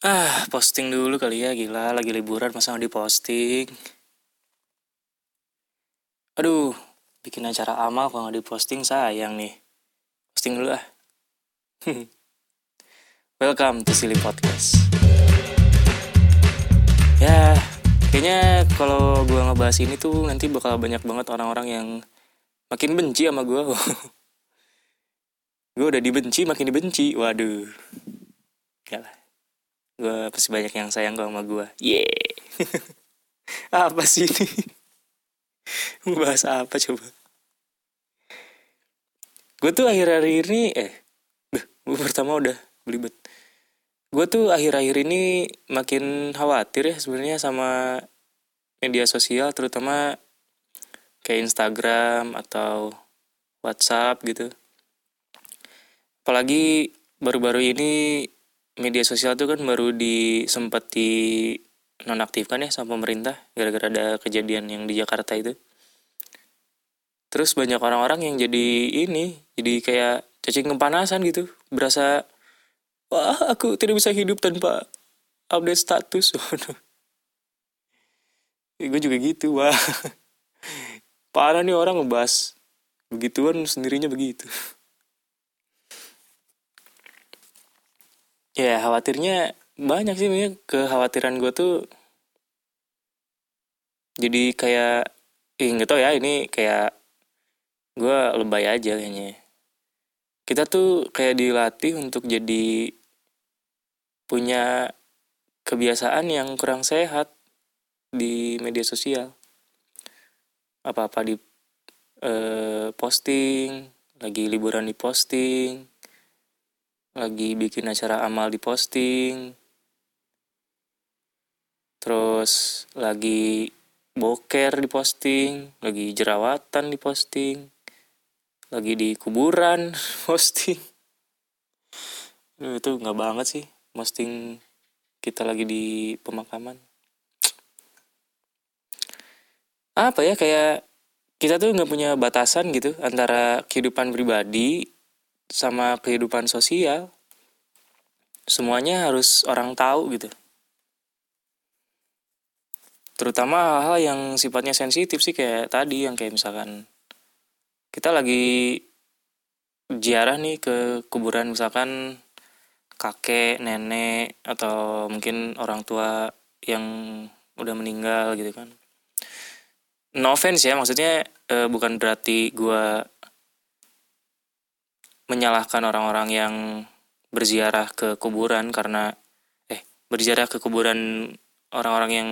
Ah, posting dulu kali ya, gila. Lagi liburan masa nggak diposting. Aduh, bikin acara amal kalau nggak diposting sayang nih. Posting dulu ah. Welcome to Silly Podcast. Ya, kayaknya kalau gue ngebahas ini tuh nanti bakal banyak banget orang-orang yang makin benci sama gue. gue udah dibenci, makin dibenci. Waduh. Gak lah gue pasti banyak yang sayang kok sama gue yeah. Apa sih ini? Bahas apa coba? Gue tuh akhir-akhir ini eh gue pertama udah belibet. Gue tuh akhir-akhir ini makin khawatir ya sebenarnya sama media sosial terutama kayak Instagram atau WhatsApp gitu. Apalagi baru-baru ini media sosial tuh kan baru di sempat di nonaktifkan ya sama pemerintah gara-gara ada kejadian yang di Jakarta itu. Terus banyak orang-orang yang jadi ini, jadi kayak cacing kepanasan gitu, berasa wah aku tidak bisa hidup tanpa update status. Waduh. gue juga gitu, wah. Parah nih orang ngebahas begituan sendirinya begitu. ya khawatirnya banyak sih nih kekhawatiran gue tuh jadi kayak ih nggak tau ya ini kayak gue lebay aja kayaknya. Kita tuh kayak dilatih untuk jadi punya kebiasaan yang kurang sehat di media sosial. Apa-apa di eh, posting lagi liburan di posting lagi bikin acara amal di posting. Terus lagi boker di posting lagi jerawatan di posting lagi di kuburan posting. Itu nggak banget sih posting kita lagi di pemakaman. Apa ya kayak kita tuh nggak punya batasan gitu antara kehidupan pribadi sama kehidupan sosial semuanya harus orang tahu gitu terutama hal-hal yang sifatnya sensitif sih kayak tadi yang kayak misalkan kita lagi ziarah nih ke kuburan misalkan kakek, nenek atau mungkin orang tua yang udah meninggal gitu kan. No offense ya, maksudnya eh, bukan berarti gue menyalahkan orang-orang yang berziarah ke kuburan karena eh berziarah ke kuburan orang-orang yang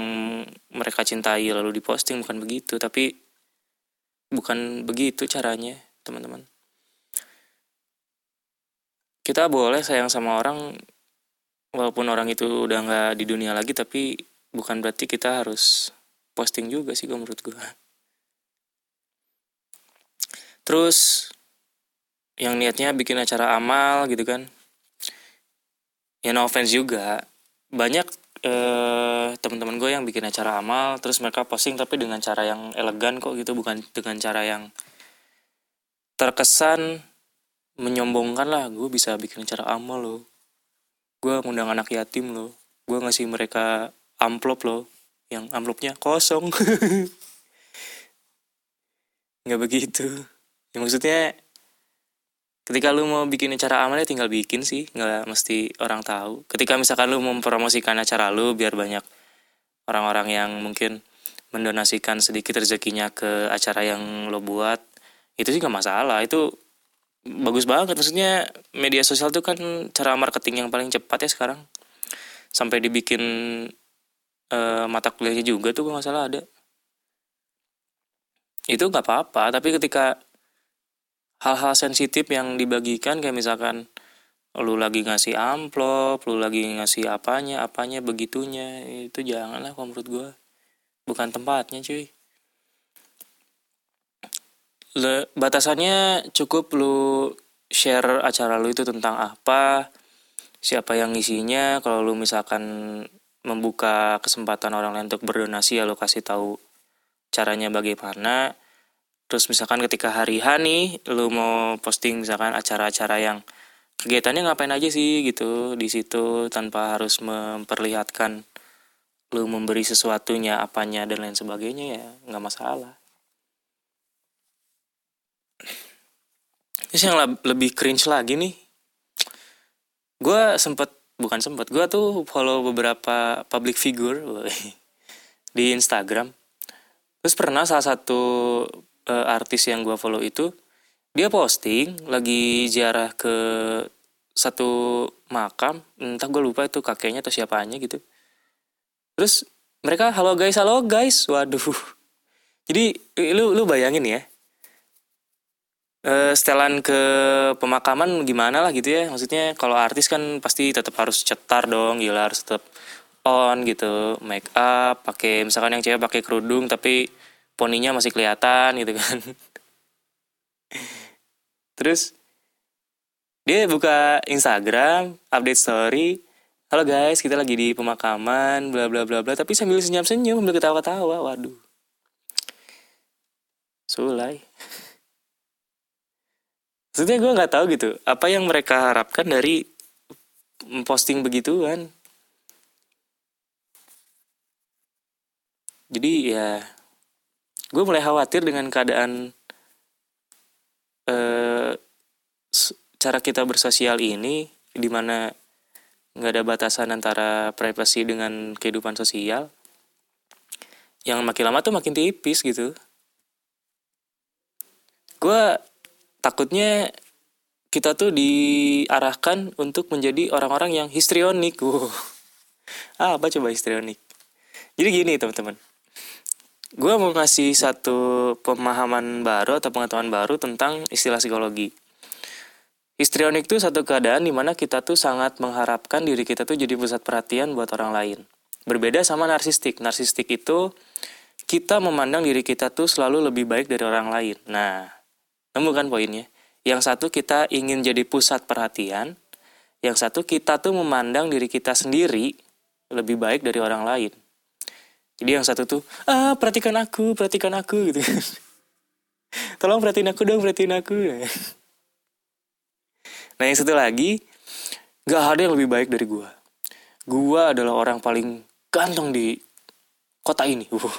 mereka cintai lalu diposting bukan begitu tapi bukan begitu caranya teman-teman. Kita boleh sayang sama orang walaupun orang itu udah nggak di dunia lagi tapi bukan berarti kita harus posting juga sih gue menurut gue terus yang niatnya bikin acara amal gitu kan. Ya no offense juga. Banyak eh, teman-teman gue yang bikin acara amal terus mereka posting tapi dengan cara yang elegan kok gitu bukan dengan cara yang terkesan menyombongkan lah. Gue bisa bikin acara amal loh. Gue ngundang anak yatim loh. Gue ngasih mereka amplop loh. Yang amplopnya kosong. Nggak begitu. Ya maksudnya ketika lu mau bikin acara amalnya tinggal bikin sih nggak mesti orang tahu. Ketika misalkan lu mempromosikan acara lu biar banyak orang-orang yang mungkin mendonasikan sedikit rezekinya ke acara yang lo buat itu sih gak masalah. Itu bagus banget. Maksudnya media sosial tuh kan cara marketing yang paling cepat ya sekarang. Sampai dibikin uh, mata kuliahnya juga tuh gak salah ada. Itu nggak apa-apa tapi ketika hal-hal sensitif yang dibagikan kayak misalkan lu lagi ngasih amplop, lu lagi ngasih apanya, apanya begitunya, itu janganlah kalau menurut gue. Bukan tempatnya cuy. Le, batasannya cukup lu share acara lu itu tentang apa, siapa yang ngisinya, kalau lu misalkan membuka kesempatan orang lain untuk berdonasi ya lu kasih tahu caranya bagaimana terus misalkan ketika hari H nih lu mau posting misalkan acara-acara yang kegiatannya ngapain aja sih gitu di situ tanpa harus memperlihatkan lu memberi sesuatunya apanya dan lain sebagainya ya nggak masalah. Terus yang lebih cringe lagi nih gue sempet bukan sempet gue tuh follow beberapa public figure di Instagram. Terus pernah salah satu uh, artis yang gue follow itu dia posting lagi ziarah ke satu makam entah gue lupa itu kakeknya atau siapanya gitu. Terus mereka halo guys halo guys. Waduh. Jadi lu lu bayangin ya. Uh, setelan ke pemakaman gimana lah gitu ya. Maksudnya kalau artis kan pasti tetap harus cetar dong gila harus tetap on gitu make up pakai misalkan yang cewek pakai kerudung tapi poninya masih kelihatan gitu kan. Terus dia buka Instagram update story halo guys kita lagi di pemakaman bla bla bla bla tapi sambil senyum senyum sambil ketawa ketawa waduh. Sulai. Maksudnya gue nggak tahu gitu apa yang mereka harapkan dari posting begituan. Jadi ya gue mulai khawatir dengan keadaan eh, cara kita bersosial ini di mana nggak ada batasan antara privasi dengan kehidupan sosial. Yang makin lama tuh makin tipis gitu. Gue takutnya kita tuh diarahkan untuk menjadi orang-orang yang histrionik. Wow. ah, apa coba histrionik? Jadi gini teman-teman gue mau ngasih satu pemahaman baru atau pengetahuan baru tentang istilah psikologi. Histrionik itu satu keadaan di mana kita tuh sangat mengharapkan diri kita tuh jadi pusat perhatian buat orang lain. Berbeda sama narsistik. Narsistik itu kita memandang diri kita tuh selalu lebih baik dari orang lain. Nah, nemu kan poinnya? Yang satu kita ingin jadi pusat perhatian, yang satu kita tuh memandang diri kita sendiri lebih baik dari orang lain jadi yang satu tuh ah perhatikan aku perhatikan aku gitu tolong perhatiin aku dong perhatiin aku. Nah yang satu lagi gak ada yang lebih baik dari gua. Gua adalah orang paling ganteng di kota ini. Uh.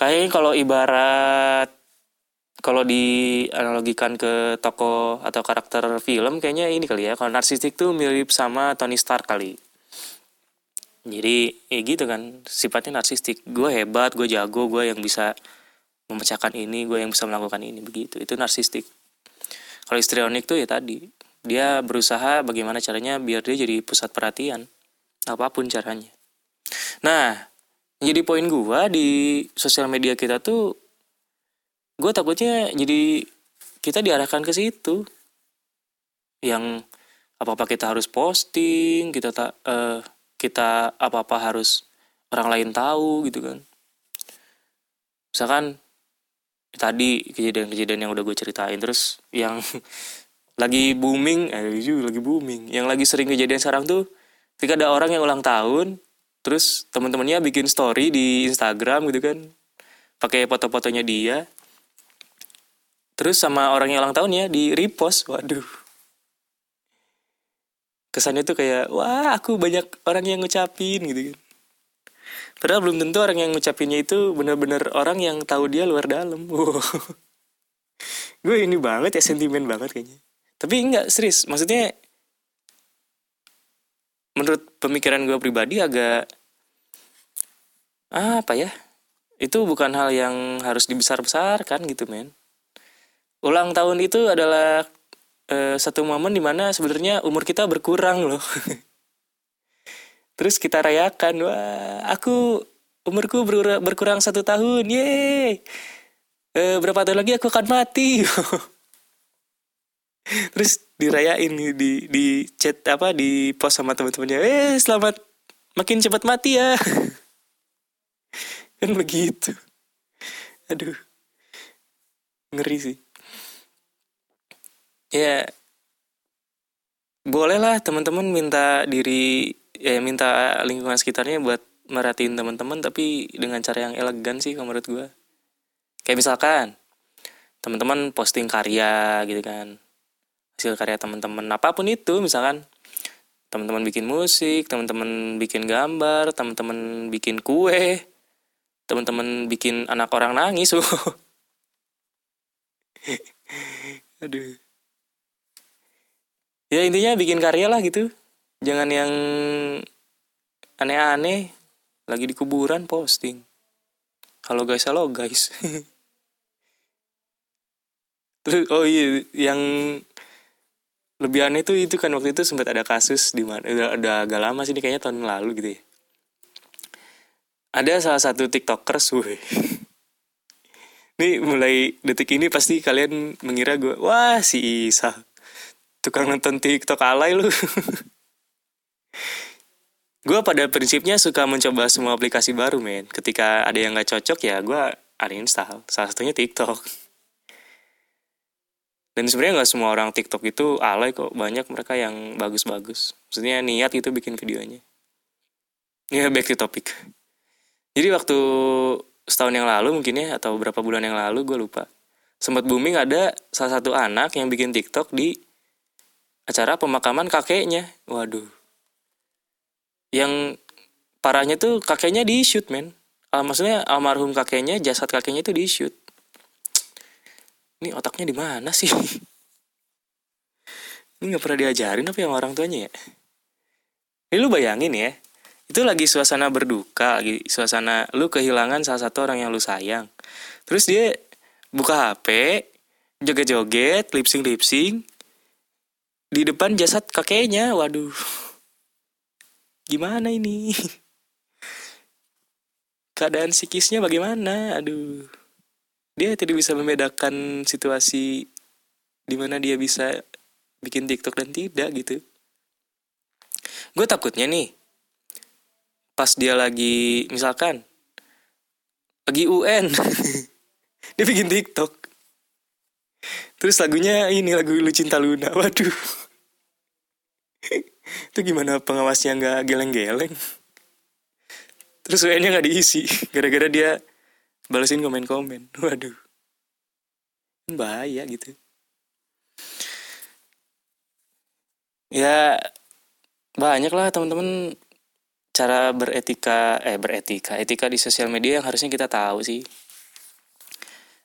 kayaknya kalau ibarat kalau dianalogikan ke toko atau karakter film kayaknya ini kali ya. Kalau narsistik tuh mirip sama Tony Stark kali jadi ya gitu kan sifatnya narsistik. Gue hebat gue jago gue yang bisa memecahkan ini gue yang bisa melakukan ini begitu. Itu narsistik. Kalau histrionik tuh ya tadi dia berusaha bagaimana caranya biar dia jadi pusat perhatian apa pun caranya. Nah jadi poin gue di sosial media kita tuh gue takutnya jadi kita diarahkan ke situ. Yang apa apa kita harus posting kita tak uh, kita apa-apa harus orang lain tahu gitu kan. Misalkan tadi kejadian-kejadian yang udah gue ceritain terus yang lagi booming eh juga lagi booming. Yang lagi sering kejadian sekarang tuh ketika ada orang yang ulang tahun terus teman-temannya bikin story di Instagram gitu kan pakai foto-fotonya dia terus sama orang yang ulang tahun ya di repost. Waduh kesannya tuh kayak wah aku banyak orang yang ngucapin gitu kan. Padahal belum tentu orang yang ngucapinnya itu benar-benar orang yang tahu dia luar dalam. Gue ini banget ya sentimen banget kayaknya. Tapi enggak serius maksudnya menurut pemikiran gue pribadi agak apa ya itu bukan hal yang harus dibesar-besarkan gitu men. Ulang tahun itu adalah uh, satu momen di mana sebenarnya umur kita berkurang loh. Terus kita rayakan wah aku umurku berkurang satu tahun ye uh, berapa tahun lagi aku akan mati. Terus dirayain di di chat apa di post sama teman-temannya eh selamat makin cepat mati ya. Kan begitu. Aduh ngeri sih ya bolehlah teman-teman minta diri ya minta lingkungan sekitarnya buat merhatiin teman-teman tapi dengan cara yang elegan sih kalau menurut gue kayak misalkan teman-teman posting karya gitu kan hasil karya teman-teman apa pun itu misalkan teman-teman bikin musik teman-teman bikin gambar teman-teman bikin kue teman-teman bikin anak orang nangis aduh ya intinya bikin karya lah gitu. Jangan yang aneh-aneh. Lagi di kuburan posting. Halo guys halo guys. Terus oh iya yang lebih aneh tuh itu kan waktu itu sempat ada kasus di mana udah, udah agak lama sih ini kayaknya tahun lalu gitu ya. Ada salah satu tiktokers gue ini mulai detik ini pasti kalian mengira gue wah si Isa tukang nonton tiktok alay lu. Gue pada prinsipnya suka mencoba semua aplikasi baru men. Ketika ada yang gak cocok ya gue uninstall salah satunya TikTok. Dan sebenarnya nggak semua orang TikTok itu alay kok. Banyak mereka yang bagus-bagus. Maksudnya niat itu bikin videonya. Ya back to topic. Jadi waktu setahun yang lalu mungkin ya atau beberapa bulan yang lalu gue lupa. Sempat booming ada salah satu anak yang bikin TikTok di acara pemakaman kakeknya. Waduh. Yang parahnya tuh kakeknya di shoot men. Uh, maksudnya almarhum kakeknya jasad kakeknya itu di shoot ini otaknya di mana sih? Ini nggak pernah diajarin apa yang orang tuanya ya? Ini lu bayangin ya itu lagi suasana berduka lagi suasana lu kehilangan salah satu orang yang lu sayang. Terus dia buka hp joget-joget lipsing lipsing di depan jasad kakeknya. Waduh. Gimana ini? Keadaan psikisnya bagaimana? Aduh. Dia tidak bisa membedakan situasi di mana dia bisa bikin TikTok dan tidak gitu. Gue takutnya nih pas dia lagi misalkan lagi UN dia bikin TikTok terus lagunya ini lagu lu cinta Luna. Waduh. Itu gimana pengawasnya nggak geleng-geleng? Terus WA-nya nggak diisi. Gara-gara dia balesin komen-komen. Waduh. Bahaya gitu. Ya banyak lah teman-teman cara beretika eh beretika etika di sosial media yang harusnya kita tahu sih.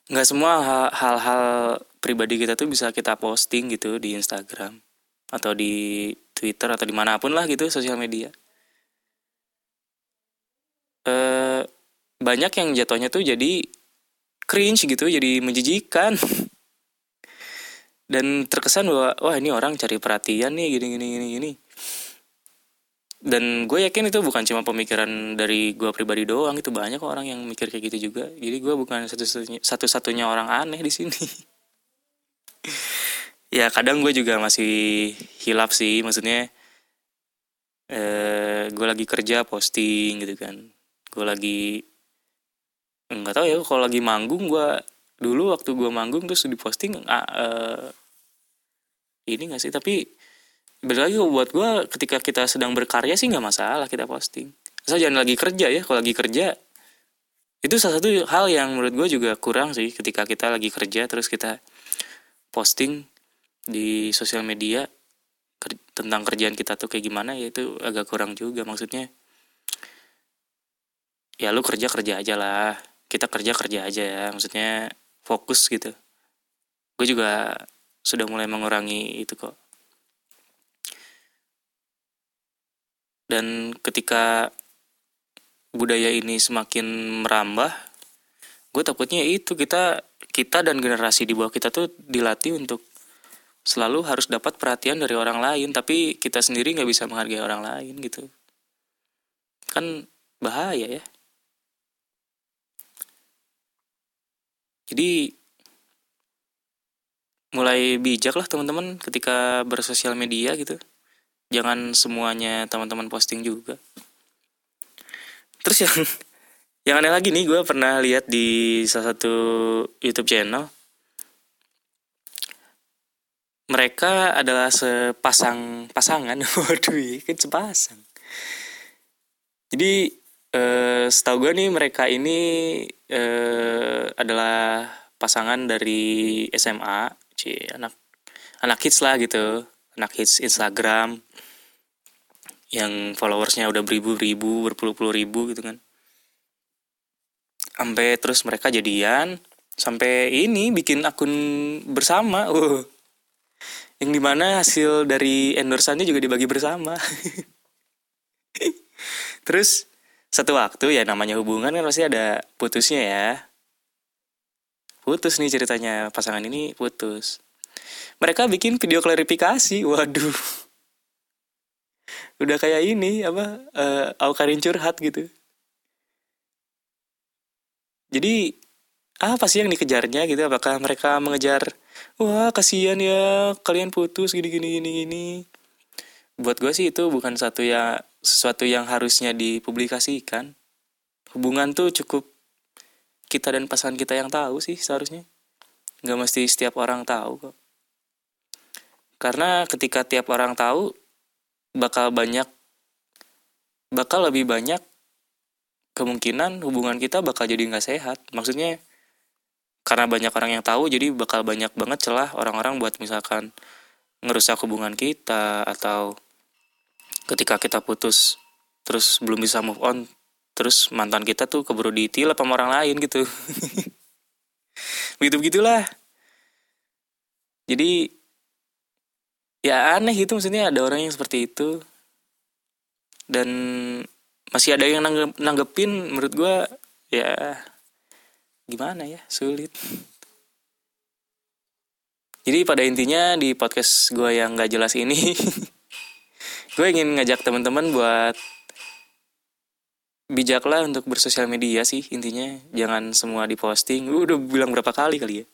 Nggak semua hal-hal pribadi kita tuh bisa kita posting gitu di Instagram atau di Twitter atau di mana pun lah gitu sosial media. E, banyak yang jatuhnya tuh jadi cringe gitu jadi menjijikan. Dan terkesan bahwa wah ini orang cari perhatian nih gini gini gini gini. Dan gue yakin itu bukan cuma pemikiran dari gue pribadi doang itu banyak orang yang mikir kayak gitu juga. Jadi gue bukan satu-satunya satu-satunya orang aneh di sini ya kadang gue juga masih hilap sih maksudnya eh gue lagi kerja posting gitu kan. Gue lagi nggak tahu ya kalau lagi manggung gue dulu waktu gue manggung terus di posting ah, eh, ini gak sih? Tapi berlagi buat gue ketika kita sedang berkarya sih nggak masalah kita posting. Asal jangan lagi kerja ya kalau lagi kerja itu salah satu hal yang menurut gue juga kurang sih ketika kita lagi kerja terus kita posting di sosial media tentang kerjaan kita tuh kayak gimana ya itu agak kurang juga. Maksudnya ya lu kerja kerja aja lah. Kita kerja kerja aja ya. Maksudnya fokus gitu. Gue juga sudah mulai mengurangi itu kok. Dan ketika budaya ini semakin merambah gue takutnya itu kita kita dan generasi di bawah kita tuh dilatih untuk selalu harus dapat perhatian dari orang lain tapi kita sendiri nggak bisa menghargai orang lain gitu. Kan bahaya ya. Jadi mulai bijak lah teman-teman ketika bersosial media gitu. Jangan semuanya teman-teman posting juga. Terus yang yang aneh lagi nih gue pernah lihat di salah satu YouTube channel. Mereka adalah sepasang pasangan. Waduh iya, kan sepasang. Jadi eh, setahu gue nih mereka ini eh, adalah pasangan dari SMA c anak anak hits lah gitu. Anak hits Instagram. Yang followersnya udah beribu-ribu berpuluh-puluh ribu gitu kan sampai terus mereka jadian sampai ini bikin akun bersama. Uh. yang di mana hasil dari endorsannya juga dibagi bersama. Terus satu waktu ya namanya hubungan kan pasti ada putusnya ya. Putus nih ceritanya pasangan ini putus. Mereka bikin video klarifikasi waduh. Udah kayak ini apa uh, Aukarin curhat gitu jadi apa sih yang dikejarnya gitu? Apakah mereka mengejar wah kasihan ya kalian putus gini gini gini gini. Buat gue sih itu bukan satu ya sesuatu yang harusnya dipublikasikan. Hubungan tuh cukup kita dan pasangan kita yang tahu sih seharusnya. Nggak mesti setiap orang tahu kok. Karena ketika tiap orang tahu bakal banyak bakal lebih banyak kemungkinan hubungan kita bakal jadi nggak sehat. Maksudnya karena banyak orang yang tahu jadi bakal banyak banget celah orang-orang buat misalkan ngerusak hubungan kita atau ketika kita putus terus belum bisa move on terus mantan kita tuh keburu ditilap sama orang lain gitu. Begitu begitulah jadi ya aneh gitu maksudnya ada orang yang seperti itu. Dan masih ada yang nanggepin menurut gue ya gimana ya sulit. Jadi pada intinya di podcast gue yang gak jelas ini gue ingin ngajak teman-teman buat bijaklah untuk bersosial media sih intinya. Jangan semua diposting. Gue udah bilang berapa kali kali ya.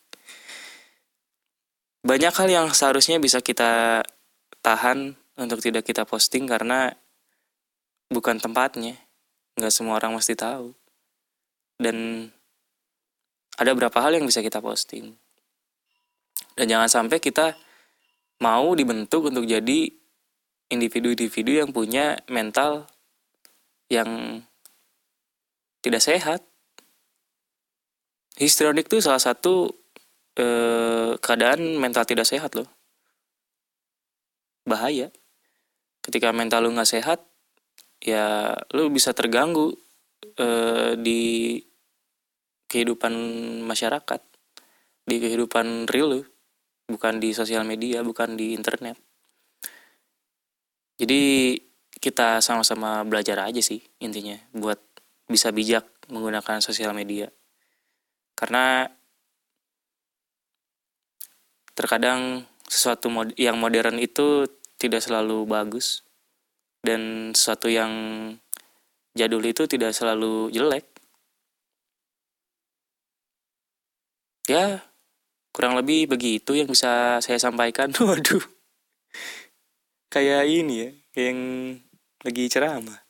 Banyak hal yang seharusnya bisa kita tahan untuk tidak kita posting karena bukan tempatnya. Nggak semua orang mesti tahu. Dan ada berapa hal yang bisa kita posting. Dan jangan sampai kita mau dibentuk untuk jadi individu-individu yang punya mental yang tidak sehat. Histrionik itu salah satu eh, keadaan mental tidak sehat loh. Bahaya. Ketika mental lu nggak sehat ya lu bisa terganggu eh, di kehidupan masyarakat di kehidupan real lu bukan di sosial media bukan di internet. Jadi kita sama-sama belajar aja sih intinya buat bisa bijak menggunakan sosial media. Karena terkadang sesuatu yang modern itu tidak selalu bagus dan sesuatu yang jadul itu tidak selalu jelek. Ya kurang lebih begitu yang bisa saya sampaikan. Waduh. Kayak ini ya yang lagi ceramah.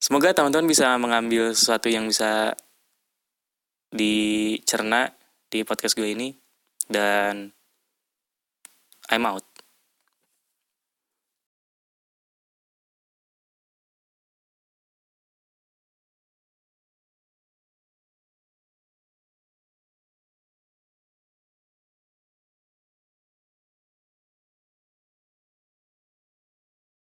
Semoga teman-teman bisa mengambil sesuatu yang bisa dicerna di podcast gue ini. Dan I'm out